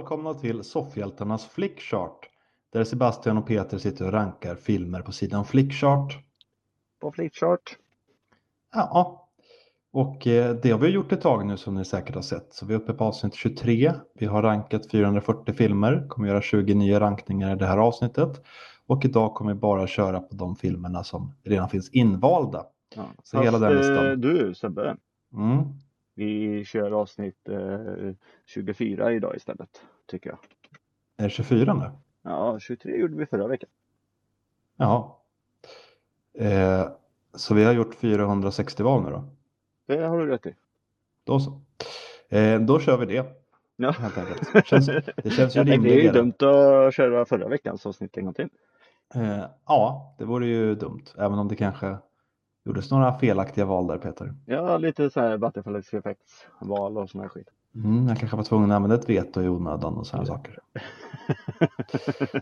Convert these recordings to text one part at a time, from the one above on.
Välkomna till Soffhjältarnas Flickchart. Där Sebastian och Peter sitter och rankar filmer på sidan Flickchart. På Flickchart. Ja, och eh, det har vi gjort ett tag nu som ni säkert har sett. Så vi är uppe på avsnitt 23. Vi har rankat 440 filmer, kommer göra 20 nya rankningar i det här avsnittet. Och idag kommer vi bara köra på de filmerna som redan finns invalda. Ja. Så hela den listan. eh, du Sebbe, Mm. Vi kör avsnitt eh, 24 idag istället, tycker jag. Är det 24 nu? Ja, 23 gjorde vi förra veckan. Jaha. Eh, så vi har gjort 460 val nu då? Det har du rätt i. Då så. Eh, då kör vi det. Ja. Helt enkelt. Känns, det känns ju tänkte, det är ju rimligare. dumt att köra förra veckans avsnitt en gång till. Eh, ja, det vore ju dumt. Även om det kanske gjordes några felaktiga val där Peter. Ja, lite så här butterflies effects val och sån här skit. Mm, jag kanske var tvungen att använda ett veto i onödan och sådana saker.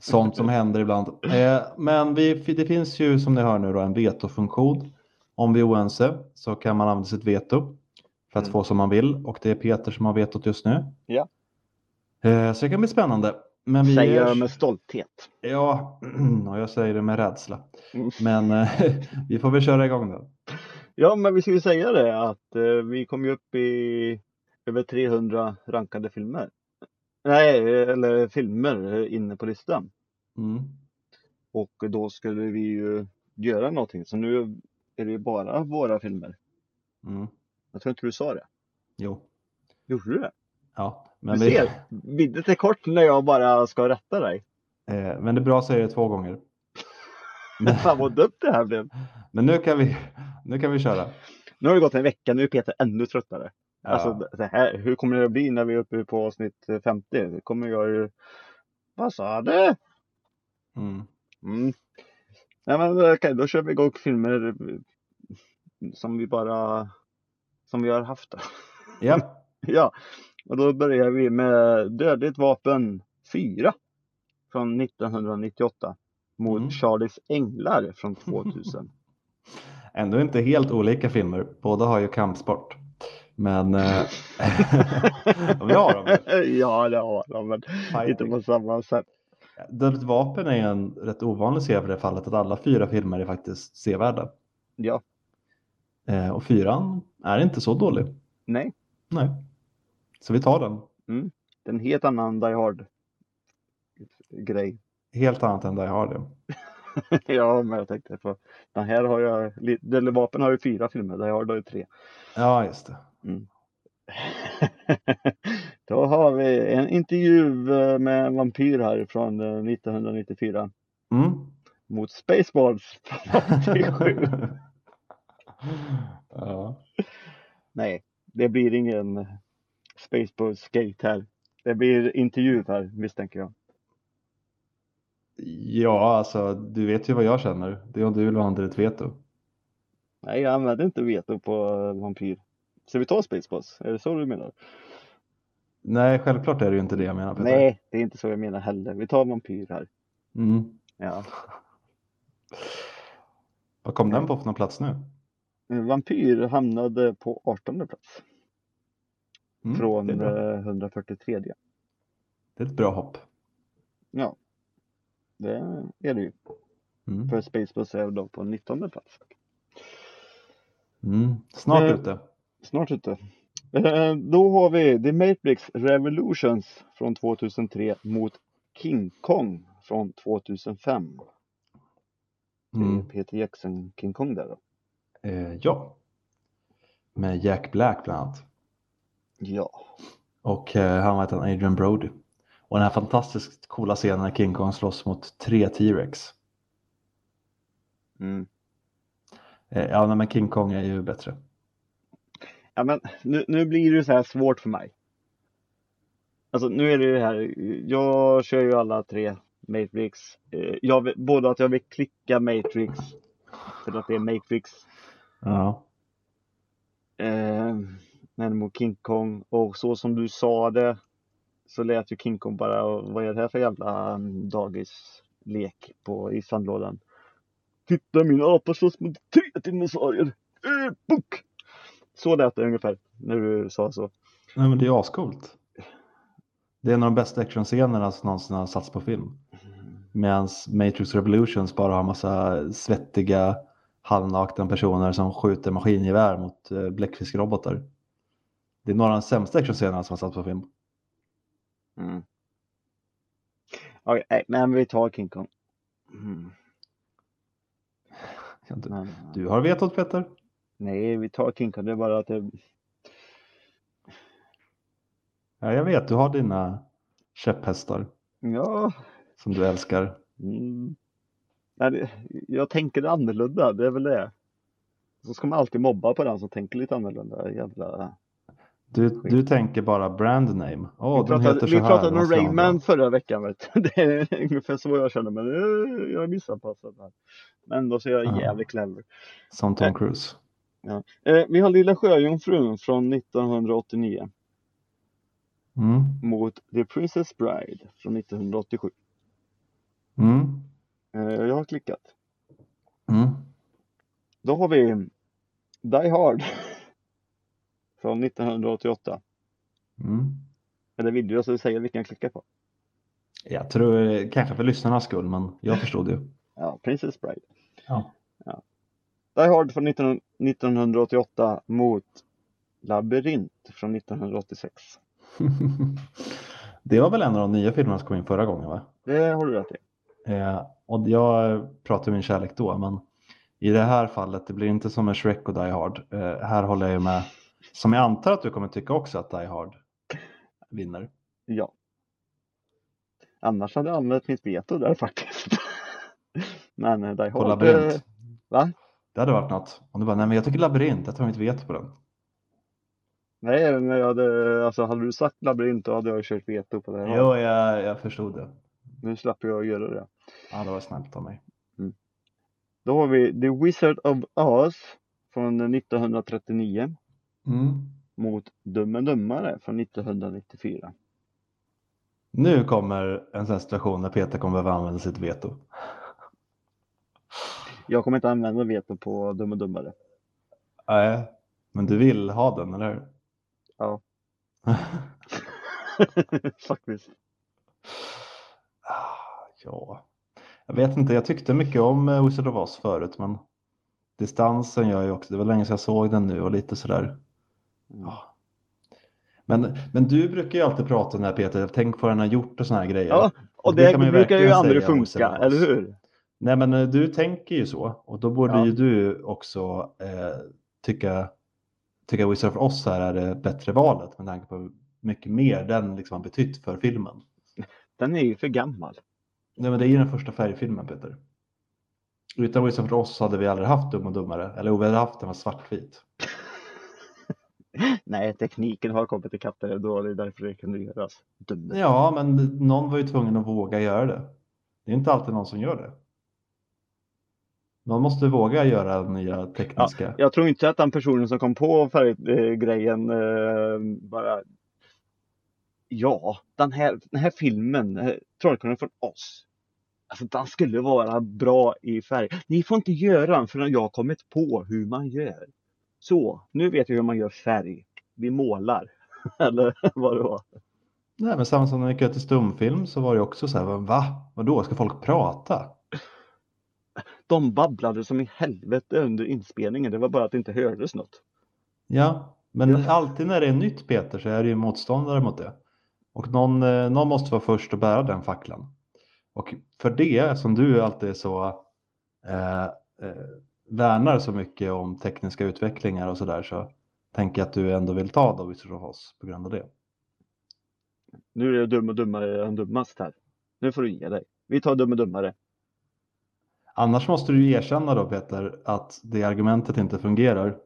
Sånt som händer ibland. Eh, men vi, det finns ju som ni hör nu då en vetofunktion. Om vi är oense så kan man använda sitt veto för att Mm. få som man vill. Och det är Peter som har vetot just nu. Ja. Eh, så det kan bli spännande. Men vi Säger jag med stolthet. Ja, och jag säger det med rädsla. Mm. Men eh, vi får väl köra igång då. Ja, men vi ska ju säga det att eh, vi kom ju upp i över 300 rankade filmer. Nej, eller filmer inne på listan. Mm. Och då skulle vi ju göra någonting. Så nu är det ju bara våra filmer. Mm. Jag tror inte du sa det. Jo, Gjorde du det? Ja. Men, Du vi, ser, minnet är kort när jag bara ska rätta dig. eh, men det är bra att säga det två gånger. Fan vad dumt det här blev. Men nu kan vi, nu kan vi köra. Nu har det gått en vecka, nu är Peter ännu tröttare. Ja. Alltså det här, hur kommer det att bli när vi är uppe på avsnitt 50? Det kommer jag ju... Vad sa du? Mm. Mm. Nej men okej, då kör vi igång filmer som vi bara... Som vi har haft. Ja, ja, och då börjar vi med Dödligt vapen 4 från 1998 mot Mm. Charlies Änglar från 2000. ändå inte helt olika filmer. Båda har ju kampsport. Men eh, vi har dem. ja, det har de, men inte på samma sätt. Dödligt vapen är en rätt ovanlig serie för det fallet att alla fyra filmer är faktiskt sevärda. Ja, Eh, och fyran är inte så dålig. nej, Nej. Så vi tar den. det är en helt annan Die Hard grej. Helt annat än Die Hard. ja. ja, men jag tänkte på den här har jag, eller vapen har ju fyra filmer, Die Hard har ju tre. Ja, just det. Då har vi en intervju eh, med en vampyr här från eh, 1994 Mm. mot Spaceballs från 87. ja. Nej, det blir ingen Spaceballs skate här. Det blir intervju här misstänker jag. ja, alltså du vet ju vad jag känner. Det är om du vill under ett veto. Nej, jag använder inte veto på vampyr. Så vi tar Spaceballs? Är det så du menar? Nej, självklart är det ju inte det jag menar. Peter. Nej, det är inte så jag menar heller. Vi tar vampyr här. Mm. Ja. Vad kom den på för någon plats nu? Vampyr hamnade på 18 plats. Mm, från det, är bra. eh, 143. det är ett bra hopp. Ja, det är det ju. Mm. För Spaceballs är då på 19 plats. Mm. Snart Eh, ute. Snart ute. Eh, Då har vi The Matrix Revolutions från 2003 mot King Kong från 2005. Det är Mm. Peter Jackson King Kong där då. Eh, ja. Med Jack Black bland annat. Ja. Och eh, han var heter Adrian Brody. Och den här fantastiskt coola scenen när King Kong slåss mot tre T-Rex. Mm. Eh, ja, men King Kong är ju bättre. Ja men nu, nu blir det så här svårt för mig. Alltså nu är det det här, jag kör ju alla tre Matrix. Eh, Jag både att jag vill klicka Matrix för att det är Matrix. Ja. Eh, men mot King Kong och så som du sa det så lät ju King Kong bara, vad är det här för jävla mm, dagislek på i sandlådan? Titta min apa slåss mot tre dinosaurier! Eh, äh, bok! Så lät det ungefär när du sa så. Nej, men det är ascoolt. Det är en av de bästa actionscenerna som någonsin har satts på film. Medan Matrix Revolutions bara har massa svettiga halvnakna personer som skjuter maskingevär mot eh, bläckfiskrobotar. Det är några av de sämsta actionscenerna som har satts på film. Mm. Nej, men vi tar King Kong. Mm. Du, du har vetot Peter. nej, vi tar King Kong. Det är bara att det, Ja, jag vet, du har dina käpphästar ja, som du älskar. mm. jag tänker annorlunda. Det är väl det. Så ska man alltid mobba på den som tänker lite annorlunda. Jävla... Du, du tänker bara brand name. Åh, vi pratade, vi pratade om. Rayman förra veckan. Vet du. Det är ungefär så jag känner. Eh, Jag är missanpassad här. Men ändå så är jag Ja. jävligt clever. Som Tom Cruise. Eh, vi har Lilla Sjöjungfrun från 1989 Mm. mot The Princess Bride från 1987. Mm. Eh, jag har klickat. Mm. Då har vi Die Hard från 1988. Mm. Eller vill du att jag säger vilken jag klickar på? Jag tror kanske för lyssnarnas skull, men jag förstod ju. Ja, Princess Bride. Ja. Die Hard från 19, 1988 mot Labyrint från 1986. det var väl en av de nya filmerna som kom in förra gången va? Det har du rätt i. Eh, och jag pratade min kärlek då, men i det här fallet, det blir inte som med Shrek och Die Hard. Eh, här håller jag ju med, som jag antar att du kommer tycka också att Die Hard vinner. Ja. Annars hade jag använt mitt veto där faktiskt. Men eh, Die På Hard. eh, Labyrint. Va? Det hade varit något. Om du bara, nej men jag tycker Labyrint, jag tar mitt veto på den. Nej, men jag hade, alltså hade du sagt labyrint då hade jag kört veto på det här. Jo, jag, jag förstod det. Nu slapp jag göra det. Ja, det var snällt av mig. Då har vi The Wizard of Oz från 1939 Mm. mot Dum and Dummare från 1994. Nu kommer en sån situation där Peter kommer behöva använda sitt veto. Jag kommer inte använda veto på Dum and Dummare. Nej, men du vill ha den, eller hur? Ja. Faktiskt. Ah, ja, jag vet inte. Jag tyckte mycket om eh, Wizard of Oz förut, men distansen gör ju också. Det var länge sedan jag såg den nu och lite sådär. Mm. Ja. Men, men du brukar ju alltid prata om det här Peter, tänk på vad den har gjort och såna här grejer. Ja, och det det, ju brukar ju aldrig funka, eller hur? Nej men eh, du tänker ju så och då borde Ja. ju du också eh, tycka, tycka Wizard of Oz här är det bättre valet med tanke på mycket mer den liksom har betytt för filmen. Den är ju för gammal. Nej men det är ju den första färgfilmen Peter. Utan Wizard of Oz hade vi aldrig haft Dum och Dummare, eller vi hade haft den var svartvit. Nej, tekniken har kommit ikapp det då, det är därför det kunde göras. Dum. Ja men någon var ju tvungen att våga göra det. Det är inte alltid någon som gör det. Någon måste våga göra nya tekniska. Jag tror inte att den personen som kom på färggrejen eh, bara Ja, den här, den här filmen, eh, Trollkarlen från oss. Alltså den skulle vara bra i färg. Ni får inte göra den förrän jag kommit på hur man gör. Så, nu vet jag hur man gör färg. Vi målar. Eller vad det var. Nej, men samma som när vi gick till stumfilm så var det också så här, va? Vadå, ska folk prata? De babblade som i helvete under inspelningen. Det var bara att det inte hördes något. Ja, men Ja. alltid när det är nytt Peter så är det ju motståndare mot det. Och någon, eh, någon måste vara först att bära den facklan. Och för det som du alltid är så eh, eh, värnar så mycket om tekniska utvecklingar och sådär så tänker jag att du ändå vill ta of Oz på grund av det. Nu är det dum och dummare än dummast här. Nu får du ge dig. Vi tar dum och dummare. Annars måste du erkänna då Peter att det argumentet inte fungerar.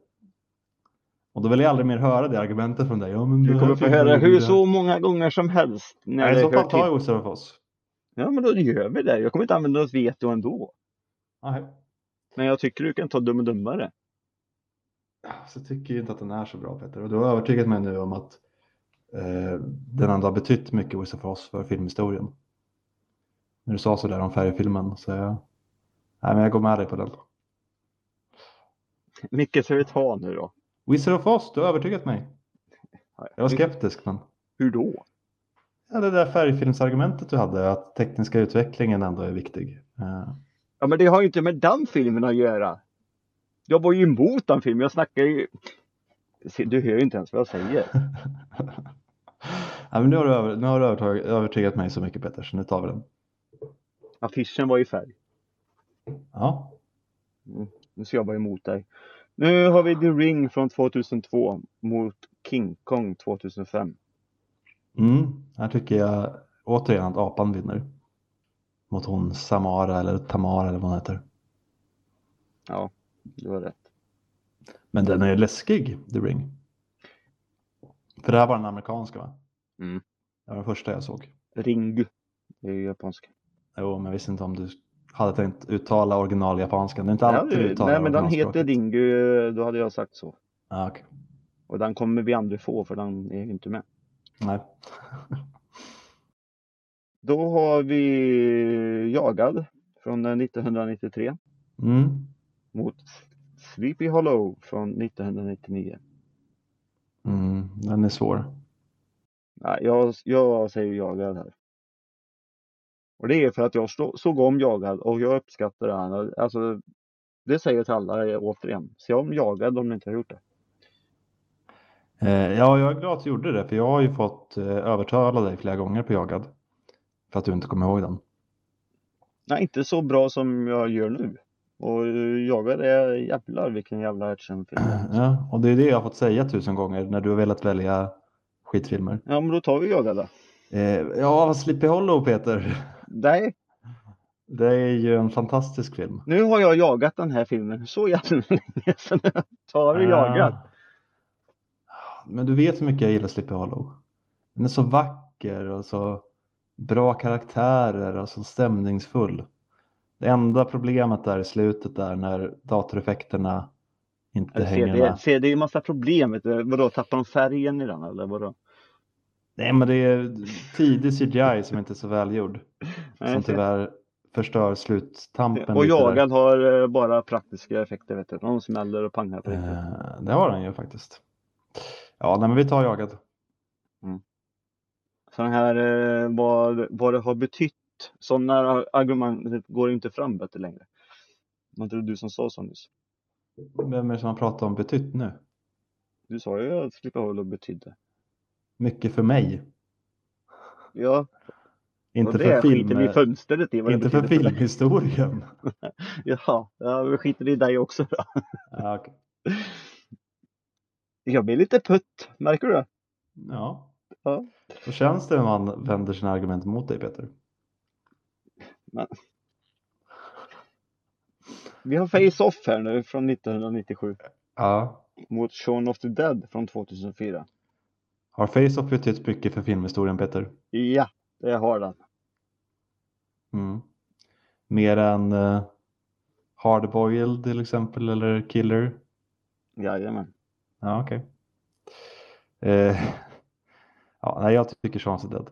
Och då vill jag aldrig mer höra det argumentet från dig. Ja, Du kommer få höra hur så många gånger som helst. När Nej, i så fall tar jag Oz. Ja men då gör vi det. Jag kommer inte använda något veto ändå. Nej. Men jag tycker du kan ta dum och dummare. Så jag tycker inte att den är så bra Peter. Och du har övertygat mig nu om att eh, den ändå har betytt mycket of Oz för filmhistorien. När du sa sådär om färgfilmen så jag, nej, men jag går med dig på den. Vilket ska vi ta nu då? Wizard of Oz, du har övertygat mig. Jag var skeptisk men Hur då? Ja, det där färgfilmsargumentet du hade, att tekniska utvecklingen ändå är viktig. Eh, Ja men det har ju inte med den filmen att göra. Jag var ju emot den filmen, jag snackar ju. Se, Du hör ju inte ens vad jag säger. ja, men nu har du, över, nu har du övertag- övertygat mig så mycket Peter, så nu tar vi den. Affischen var i färg. Ja, Nu ska jag vara emot dig. Nu har vi The Ring från 2002 mot King Kong 2005. mm, här tycker jag återigen att apan vinner. Mot hon Samara eller Tamara eller vad hon heter. Ja, du har rätt. Men den är läskig, The Ring. För det här var den amerikanska va? Mm. Det var den första jag såg. Ringu. Det är ju japanska. Jo, men jag visste inte om du hade tänkt uttala original japanska. Det är inte alltid du Ja, uttalar nej men den heter Ringu, då hade jag sagt så. Ja, okej. Och den kommer vi aldrig få för den är ju inte med. Nej. Då har vi Jagad från eh, 1993 Mm. mot Sleepy Hollow från 1999. Mm, den är svår. Nej, jag, jag säger Jagad här. Och det är för att jag såg om Jagad och jag uppskattar den. Alltså, det säger jag till alla eh, återigen. Se om Jagad om ni inte har gjort det. Eh, ja, jag är glad att du gjorde det, för jag har ju fått eh, övertala dig flera gånger på Jagad. För att du inte kommer ihåg den. Nej, inte så bra som jag gör nu. Och Jagad är jävlar vilken jävla actionfilm. Ja, och det är det jag har fått säga tusen gånger när du har velat välja skitfilmer. Ja, men då tar vi Jagad då. Eh, ja, Sleepy Hollow Peter. Nej, Det är ju en fantastisk film. nu har jag jagat den här filmen så jävla länge så nu tar vi Jagad. Ah. Men du vet hur mycket jag gillar Sleepy Hollow. Den är så vacker och så bra karaktärer och så stämningsfull. Det enda problemet där i slutet där när datoreffekterna inte Eller hänger ser, det, med. det är ju massa problem. Vadå, tappar de färgen i den eller vadå? Nej men det är tidig CGI som inte är så välgjord. Som tyvärr förstör sluttampen Och där. Jagad har eh, bara praktiska effekter vet du. De smäller och pangar på riktigt. Eh, det har den ju faktiskt. Ja, nej, men vi tar jagad. Så den här eh, vad, vad det har betytt. Sådana argument går inte fram bättre längre. Var inte det du som sa så nyss? Vem är det som har pratat om betytt nu? Du sa ju att slippa hålla betydde. Mycket för mig. Ja, Inte för, film, skiter vi fullständigt i vad inte för filmhistorien. Jaha, ja, vi skiter i dig också då. ja, okej. Jag blir lite putt, märker du det? ja. Ja. Så känns det när man vänder sina argument mot dig Peter. Vi har Face-Off här nu från 1997 Ja. mot Shaun of the Dead från 2004. Har Face-Off betytt mycket för filmhistorien Peter? Ja, det har den. Mm. Mer än uh, Hardboiled till exempel eller Killer? Jajamän. Ja, okej. Eh, ja, nej, jag tycker of the Dead.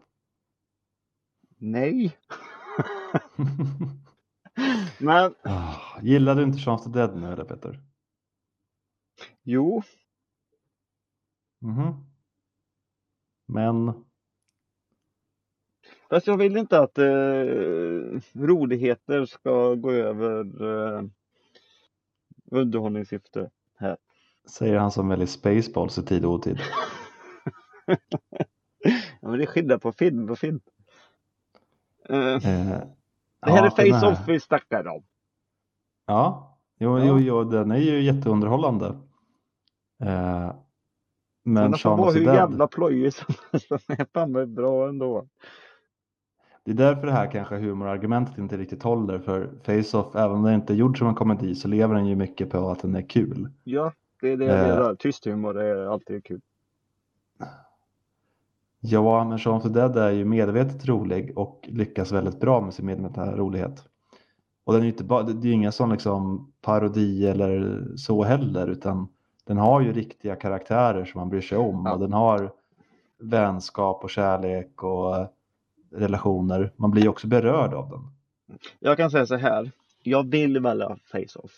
Nej, men Ah, Gillar du inte of the Dead nu eller Peter? jo, Mhm. Men fast jag vill inte att eh, roligheter ska gå över eh, underhållningssyfte här. säger han som väljer Spaceballs i tid och otid. Ja, men det är skillnad på film och film. Eh, Eh, det här ja, är Face-Off vi snackar om. Ja, jo, jo, jo, den är ju jätteunderhållande. Eh, Men Shaun vara of hur jävla plojig som helst. Fan med bra ändå. det är därför det här kanske humorargumentet inte riktigt håller. För Face-Off, även om den inte är gjord som en komedi så lever den ju mycket på att den är kul. Ja, det är det jag menar. Tyst humor är alltid kul. Ja, men of the Dead är ju medvetet rolig och lyckas väldigt bra med sin medvetna rolighet. Och den är ju inte bara, det är ju inga sån liksom parodi eller så heller, utan den har ju riktiga karaktärer som man bryr sig om Ja. och den har vänskap och kärlek och relationer. Man blir också berörd av den. Jag kan säga så här. Jag vill välja Face-Off.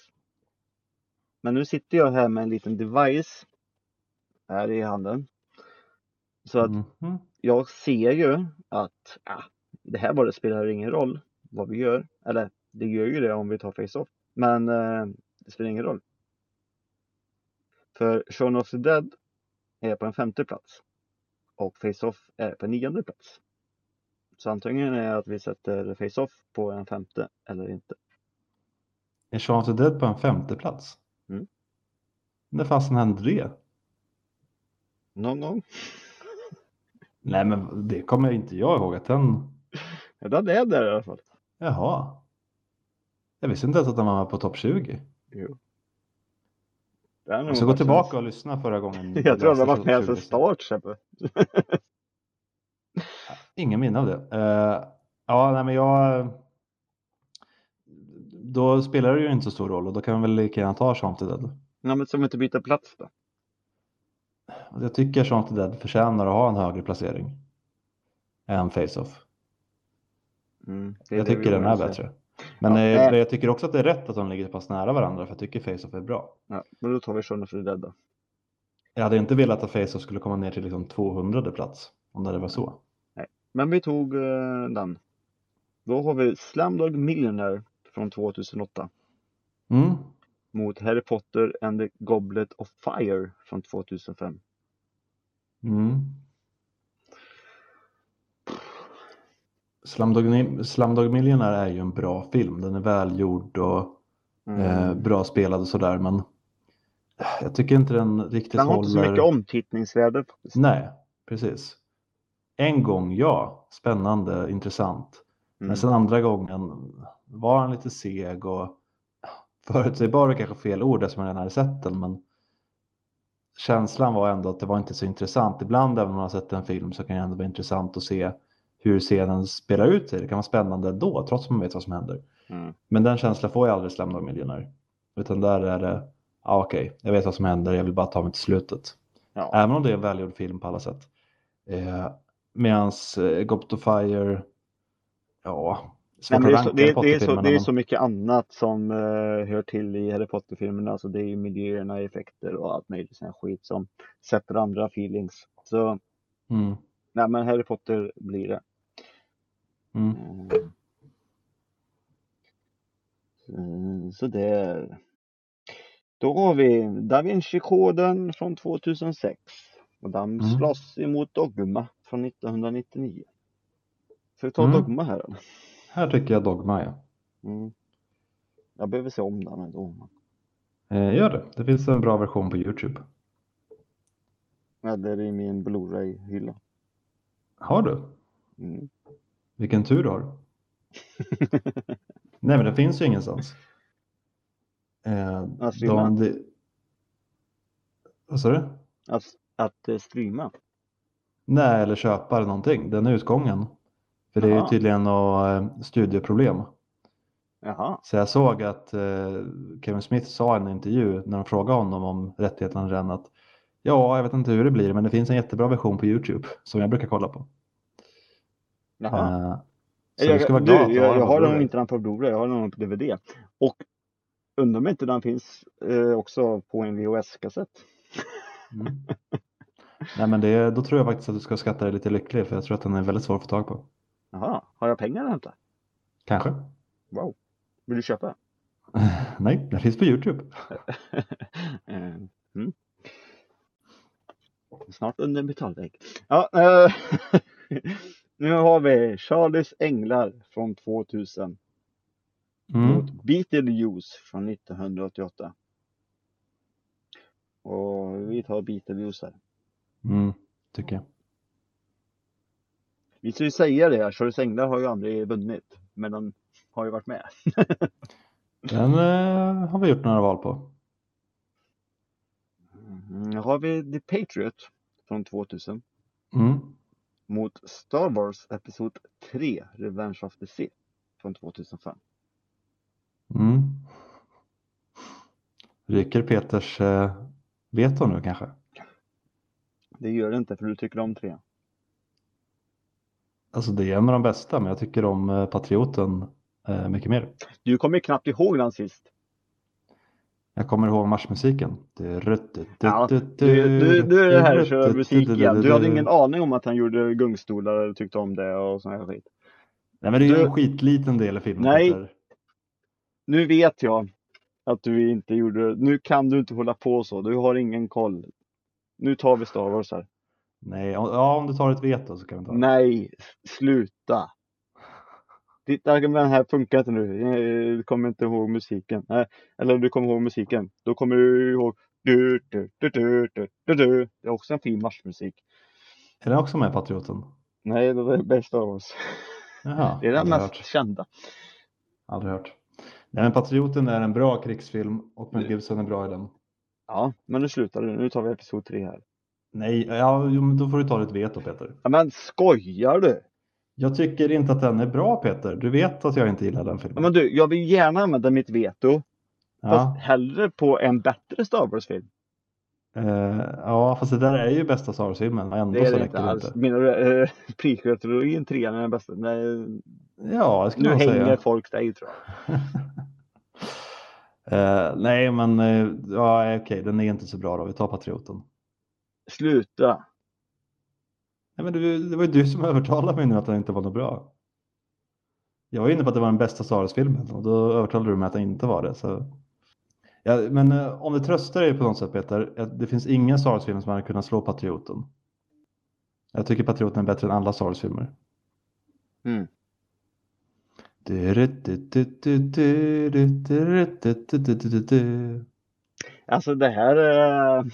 Men nu sitter jag här med en liten device här i handen. Så att Mhm. jag ser ju att ah, det här bara spelar ingen roll vad vi gör. Eller det gör ju det om vi tar Face-Off. Men eh, det spelar ingen roll. För Shaun of the Dead är på en femte plats. Och Face-Off är på en nionde plats. Så antingen är att vi sätter Face-Off på en femte eller inte. Är Shaun of the Dead på en femte plats? Mm. När fasen hände det? Någon gång. Nej men det kommer inte jag ihåg att den... Ja, den är där i alla fall. Jaha. Jag visste inte ens att den var på topp 20. Jo. Jag ska gå tillbaka och lyssna förra gången. Jag tror den har läste varit med sedan 20. start Sebbe. Ingen minne av det. Eh, ja, nej men jag... Då spelar det ju inte så stor roll och då kan man väl lika gärna ta Shaun the Dead. Ja, men ska vi inte byta plats då? Jag tycker the Dead förtjänar att ha en högre placering än Face-Off. Mm, Jag tycker den är bättre. Men Ja, eh, nej. men jag tycker också att det är rätt att de ligger så pass nära varandra för jag tycker Face-Off är bra. Ja, men då tar vi Shaun of the Dead då. Jag hade inte velat att Face-Off skulle komma ner till liksom 200 plats om det var så. Men vi tog eh, den. Då har vi Slamdog Millionaire från 2008 Mm. Mot Harry Potter and the Goblet of Fire från 2005. Mm. Slumdog, Slumdog Millionaire är ju en bra film. Den är välgjord och Mm. eh, bra spelad och sådär men jag tycker inte den riktigt Den har inte så håller. mycket omtittningsvärde faktiskt. Nej, precis. En gång ja, spännande, intressant. Mm. Men sen andra gången var han lite seg och förutsägbar är kanske fel ord eftersom jag redan hade sett den men känslan var ändå att det var inte så intressant. Ibland även om man har sett en film så kan det ändå vara intressant att se hur scenen spelar ut sig. Det kan vara spännande ändå trots att man vet vad som händer. Mm. Men den känslan får jag aldrig i Slumdog Millionaire. Utan där är det, ja okej, jag vet vad som händer, jag vill bara ta mig till slutet. Ja. Även om det är en välgjord film på alla sätt. Eh, Medans eh, of Fire, ja, men det, är så, det, det, är så, det är så mycket annat som eh, hör till i Harry Potter-filmerna. Alltså det är ju miljöerna, effekter och allt möjligt sån skit som sätter andra feelings. Så Mm, nej men Harry Potter blir det. mm. Mm. Så där. Då har vi Da Vinci-koden från 2006. Och den Mm. slåss emot Dogma från 1999. Ska vi ta Mm. Dogma här eller? Här tycker jag Dogma är. Mm. Jag behöver se om den ändå. Eh, gör det, det finns en bra version på Youtube. Eller i min Blu-ray-hylla. Har du? Mm. Vilken tur du har. Nej men det finns ju ingenstans. Eh, Ja, streama. de, de, vad sa du? att, att eh, streama. Nej, eller köpa eller någonting. Den är utgången. För det är ju Jaha. tydligen något eh, studieproblem. Jaha. Så jag såg att eh, Kevin Smith sa i en intervju när de frågade honom om rättigheterna redan att ja, jag vet inte hur det blir, men det finns en jättebra version på Youtube som jag brukar kolla på. Jaha. Eh, så jag, du ska vara glad du jag, har den jag har nog inte den på Blu-ray, jag har den på DVD. Och undrar om inte den finns eh, också på en VHS-kassett. Mm. Nej, men det, då tror jag faktiskt att du ska skatta dig lite lycklig för jag tror att den är väldigt svår att få tag på. Jaha, har jag pengar att hämta? Kanske? Wow. Vill du köpa? Nej, den finns på Youtube. Eh, mm. Snart under en metallvägg. Ja, eh, nu har vi Charlies Änglar från 2000 Mm. mot Beetlejuice från 1988. Och vi tar Beetlejuice här. Mm, tycker jag. Vi ska ju säga det, Charlies Änglar har ju aldrig vunnit. Men den har ju varit med. Den eh, har vi gjort några val på. Mm, har vi The Patriot från 2000 Mm. mot Star Wars Episod 3 Revenge of the Sith från 2005. Mm. Ryker Peters eh, veto nu kanske? Det gör det inte för du tycker om 3. Alltså det är en av de bästa, men jag tycker om eh, Patrioten eh, mycket mer. Du kommer knappt ihåg den sist. Jag kommer ihåg marschmusiken. Ja, du, du, är det här kör musik igen. Du hade ingen aning om att han gjorde gungstolar eller tyckte om det och sån här skit. Nej men det är ju en skitliten del i filmen. Nej. Nu vet jag att du inte gjorde. Nu kan du inte hålla på så. Du har ingen koll. Nu tar vi Star Wars här. Nej, ja om du tar ett veto så kan vi ta det. Nej, sluta. Ditt argument här funkar inte nu. Eh, Du kommer inte ihåg musiken. Eller du kommer ihåg musiken. Då kommer du ihåg du, du, du, du, du, du, du. Det är också en fin marschmusik. Är den också med Patrioten? Nej, det är bäst av oss. Jaha, Det är den mest hört. kända. Aldrig hört. Nej men Patrioten är en bra krigsfilm och Mel Gibson är bra i den. Ja, men nu slutar det. Nu tar vi episod tre här. Nej, ja, men då får du ta ditt veto Peter. Ja, men skojar du? Jag tycker inte att den är bra Peter. Du vet att jag inte gillar den Ja, filmen. men du, jag vill gärna använda mitt veto. Ja, Fast hellre på en bättre Star Wars-film. eh, ja fast det där är ju bästa Star Wars-filmen ändå Det är så det inte det alls. inte. Menar du eh, prequel-trilogin, trean är den bästa? Nej, Ja, jag skulle nu hänger säga. folk dig tror jag. Eh, nej men eh, ja, okej, den är inte så bra då. Vi tar Patrioten. Sluta. Nej, men det, det var ju du som övertalade mig nu att den inte var något bra. Jag var inne på att det var den bästa Star Wars-filmen och då övertalade du mig att den inte var det. Så... Ja, men eh, om det tröstar dig på något sätt Peter, att det finns ingen Star Wars-film som hade kunnat slå Patrioten. Jag tycker Patrioten är bättre än alla Star Wars-filmer. Mm. Alltså det här är...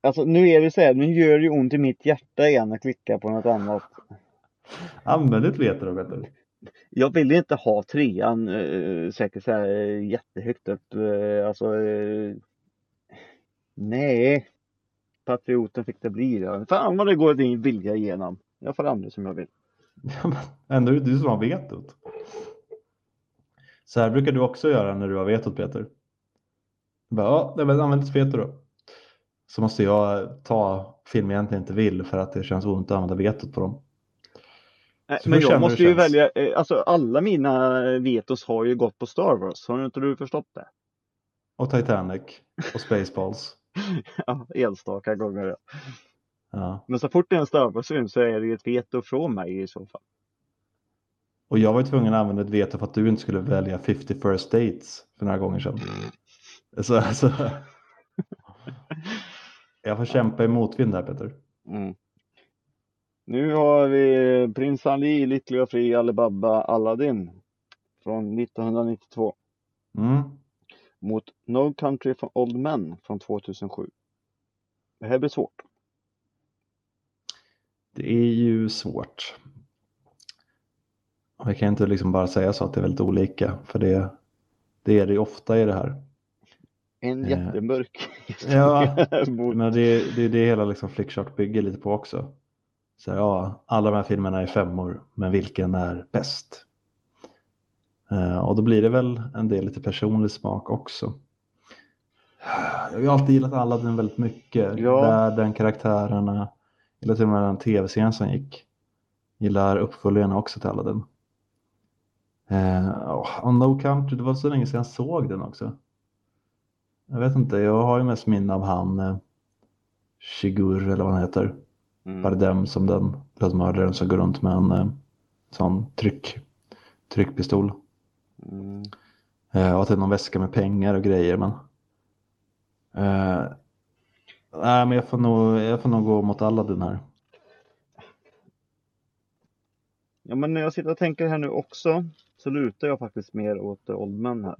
Alltså nu är det så här, nu gör det ju ont i mitt hjärta igen att klicka på något annat. Använd ditt veto då Peter. Jag vill inte ha trean eh, säkert så här eh, jättehögt upp. Eh, alltså... Eh, nej. Patrioten fick det bli. Ja. Fan vad det går din vilja igenom. Jag får andra som jag vill. Ändå är det du som har vetot. Så här brukar du också göra när du har vetot Peter. Bara, ja, nej, men använd ditt veto då. Så måste jag ta film jag egentligen inte vill för att det känns ont att använda vetot på dem. Nej, men jag måste ju välja, eh, alltså alla mina vetos har ju gått på Star Wars. Har inte du förstått det? Och Titanic och Spaceballs. Ja, enstaka gånger. ja. Ja. Men så fort det är en Star Wars-film så är det ju ett veto från mig i så fall. Och jag var ju tvungen att använda ett veto för att du inte skulle välja 50 first dates för några gånger sedan. Så, så... Jag får kämpa i motvind här Peter. Mm. Nu har vi Prins Ali, Lycklig och fri, Alibaba, Aladdin från 1992 Mm. mot No Country for Old Men från 2007. Det här blir svårt. Det är ju svårt. Och Vi kan inte liksom bara säga så att det är väldigt olika, för det, det är det ofta i det här. En Eh. jättemörk Ja. Men det, det är det hela liksom Flickchart bygger lite på också. Så här, ja, alla de här filmerna är femmor, men vilken är bäst? Eh, och då blir det väl en del lite personlig smak också. Jag har alltid gillat Aladdin väldigt mycket. Ja. Världen, karaktärerna. Gillar till och med den tv-serien som gick. Gillar uppföljarna också till Aladdin. Eh, och No Country, det var så länge sedan jag såg den också. Jag vet inte, jag har ju mest minne av han eh, Shigur eller vad han heter. Mm. Bardem som den lönnmördaren som går runt med en eh, sån tryck, tryckpistol. Mm. Eh, och att det är någon väska med pengar och grejer. Men, eh, nej, men jag, får nog, jag får nog gå mot Aladdin här. Ja men när jag sitter och tänker här nu också så lutar jag faktiskt mer åt Old Men här.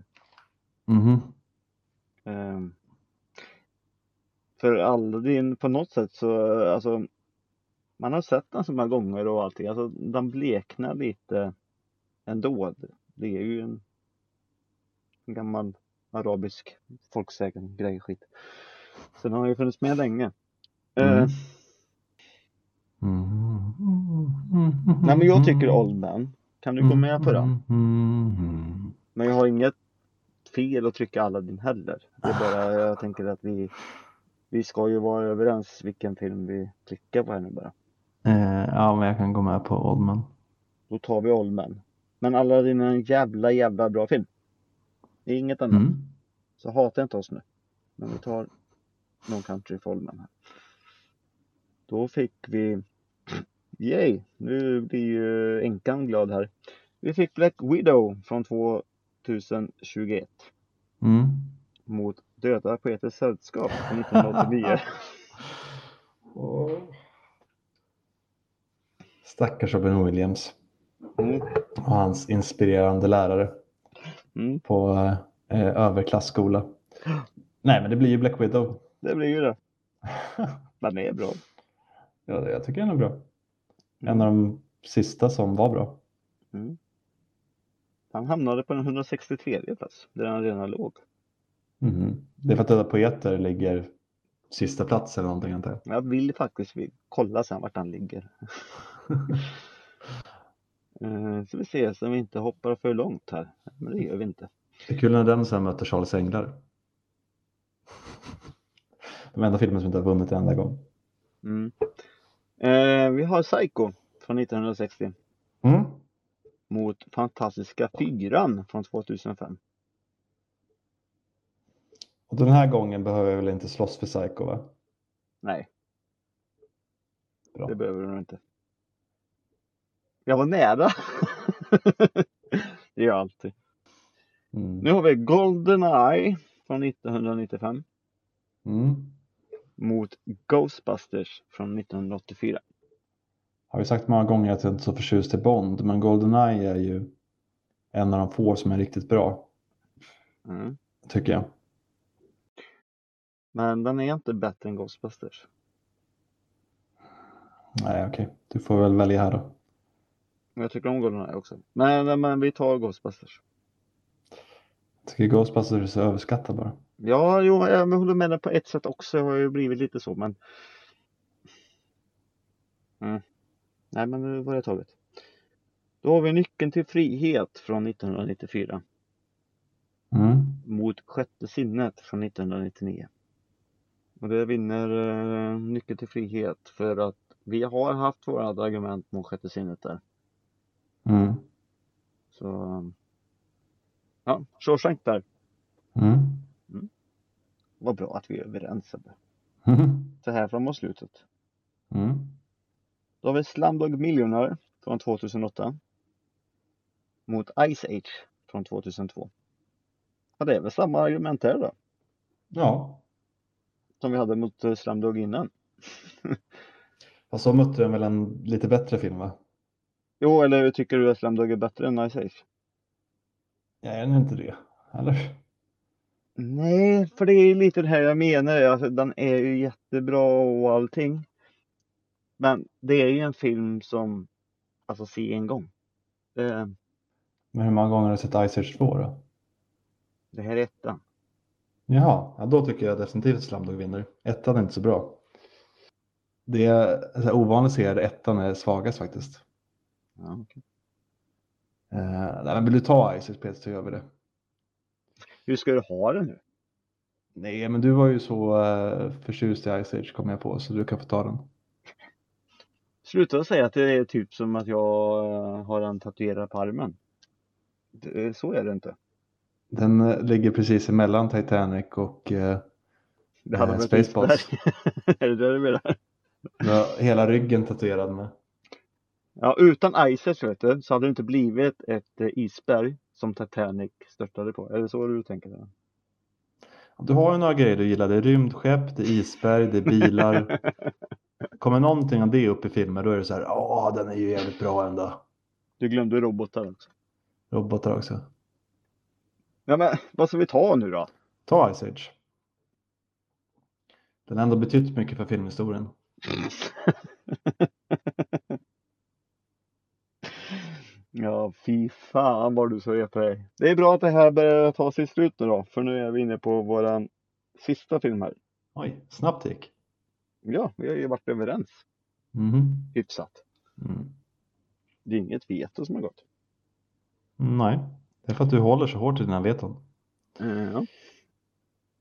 Mhm. Ehm, för Aladdin på något sätt så, alltså man har sett den så många gånger och allting, alltså den bleknar lite ändå. Det är ju en, en gammal arabisk folksägen grej skit. Så den har ju funnits med länge. Mm. Mm. nej men jag tycker Old Man. Kan du gå med på den? Mm. Men jag har inget fel att trycka Aladdin heller. Det är bara, jag tänker att vi vi ska ju vara överens vilken film vi klickar på här nu bara. Eh, ja, men jag kan gå med på Oldman. Då tar vi Old Man. Men Aladdin är en jävla jävla bra film. Inget annat. Mm. Så hata inte oss nu. Men vi tar No Country for Old Men här. Då fick vi Yay! Nu blir ju änkan glad här. Vi fick Black Widow från 2021 Mm. mot Döda poeters sällskap från 1989. Stackars Robin Williams Mm. och hans inspirerande lärare Mm. på eh, överklassskola. Nej, men det blir ju Black Widow. Det blir ju det. Den är bra. ja, jag tycker den är bra. En av de sista som var bra. Mm. Han hamnade på den 163 plats där han redan låg. Mhm. Det är för att Döda Poeter ligger sista plats eller någonting antar jag. Jag vill faktiskt kolla sen vart han ligger. Eh, Så vi ser så vi inte hoppar för långt här. Men det gör vi inte. Det är kul när den sen möter Charles Änglar. De enda filmer som inte har vunnit en enda gång. Mm. Eh, vi har Psycho från 1960 Mm. Mot Fantastiska Fyran från 2005. Och den här gången behöver jag väl inte slåss för Psycho va? Nej, Bra. det behöver du nog inte. Jag var nära. det är jag alltid. Mm. Nu har vi Goldeneye från 1995 Mm. mot Ghostbusters från 1984. Har ju sagt många gånger att jag inte är så förtjust i Bond, men Goldeneye är ju en av de få som är riktigt bra, Mm. tycker jag. Men den är inte bättre än Ghostbusters. Nej, okej. Du får väl välja här då. Jag tycker om Goldeneye också. Men, men vi tar Ghostbusters. Jag tycker Ghostbusters är överskattad bara. Ja, jo, jag håller med dig på ett sätt också. Jag har ju blivit lite så, men. Mm. Nej, men nu var det taget. Då har vi Nyckeln till frihet från 1994 Mm. mot Sjätte sinnet från 1999. Och det vinner eh, Nyckeln till frihet för att vi har haft våra argument mot Sjätte sinnet där. Mm. Så. Ja, Shawshank där. Mm. Vad bra att vi är överens. Mm. Så här framåt slutet. Mm. Då har vi Slumdog Millionaire från 2008. Mot Ice Age från 2002. Ja, det är väl samma argument här då. Ja, Som vi hade mot eh, Slumdog innan. fast så mötte den väl en lite bättre film va? Jo, eller tycker du att Slumdog är bättre än Ice Age? Ja, är den inte det? Eller? Nej, för det är lite det här jag menar. Alltså, den är ju jättebra och allting. Men det är ju en film som, alltså se en gång. Det, Men hur många gånger har du sett Ice Age 2 då? det här är ettan. Jaha, ja, då tycker jag definitivt att Slumdog vinner. Ettan är inte så bra. Det är så här, ovanligt att se att ettan är svagast faktiskt. Ja, okej. Eh, nej, men vill du ta Ice Age Peter så gör vi det. Hur ska du ha det nu? Nej, men du var ju så uh, förtjust i Ice Age kom jag på så du kan få ta den. Sluta säga att det är typ som att jag eh, har en tatuerad på armen. Det, så är det inte. Den eh, ligger precis emellan Titanic och uh, Det hade Eh, Spaceballs. är det det du menar? hela ryggen tatuerad med. Ja, utan Ices vet du, så hade det inte blivit ett eh, isberg som Titanic störtade på. Är det så du tänker? Där? Du har ju några grejer du gillar. Det är rymdskepp, det är isberg, det är bilar. Kommer någonting av det upp i filmer då är det så här, ja den är ju jävligt bra ändå. Du glömde robotar också. Robotar också. Ja, men vad ska vi ta nu då? Ta Ice Age. Den har ändå betytt mycket för filmhistorien. Ja, fy fan vad du ska reta dig. Det är bra att det här börjar ta sig slut nu då, för nu är vi inne på våran sista film här. Oj, snabbt gick. Ja, vi har ju varit överens Mhm. hyfsat. Mm. Det är inget veto som har gått. Nej, det är för att du håller så hårt i dina veton. Ja.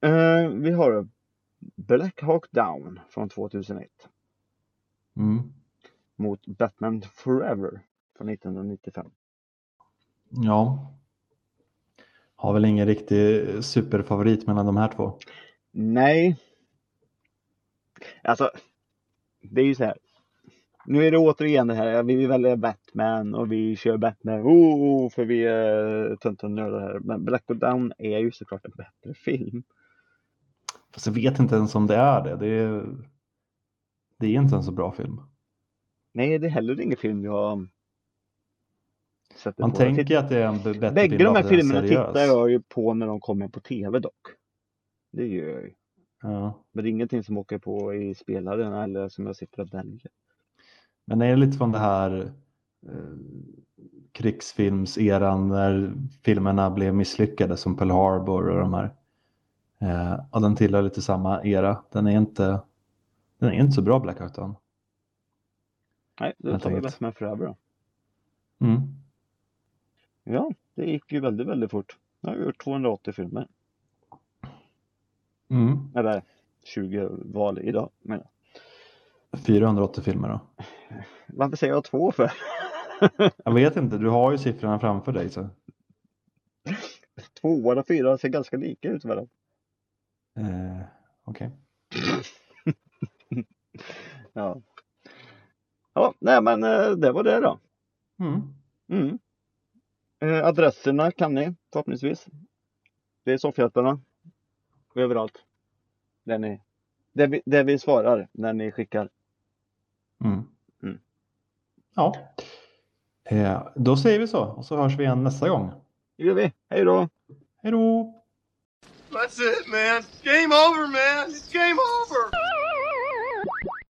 Eh, vi har Black Hawk Down från 2001 Mm. mot Batman Forever från 1995. Ja. Har väl ingen riktig superfavorit mellan de här två. Nej. Alltså, det är ju så här. Nu är det återigen det här, vi vill välja Batman och vi kör Batman, oh, för vi är töntiga nördar här. Men Black Down är ju såklart en bättre film. Fast jag vet inte ens om det är det. Det är, det är inte en så bra film. Nej, det är heller ingen film jag sätter Man på. tänker Titt- att det är en bättre Bägge film de här filmerna seriös. tittar jag ju på när de kommer på tv dock. Det gör jag ju. Ja. Men det är ingenting som åker på i spelaren eller som jag sitter och väljer. Men är det lite från det här eh, krigsfilmseran när filmerna blev misslyckade som Pearl Harbor och de här. Eh, och den tillhör lite samma era. Den är inte, den är inte så bra Black Hawk Down. Nej, då tar vi. Batman Forever då. Mm. Ja, det gick ju väldigt, väldigt fort. Nu har vi gjort 280 filmer. Mm. Eller 20 val idag menar jag. 480 filmer då. Varför säger jag två för? Jag vet inte, du har ju siffrorna framför dig. Så. Två och fyra ser ganska lika ut varandra. Eh, Okej. Ja. Ja, nej men eh, det var det då. Mm. Mm. Eh, adresserna kan ni förhoppningsvis. Det är soffhjältarna. Överallt. Där, ni, där, vi, där vi svarar när ni skickar. Mm. Mm. Ja. Eh, då säger vi så och så hörs vi igen nästa gång. Det gör vi. Hej då! Hej då! That's it, man. Game over, man. It's game over.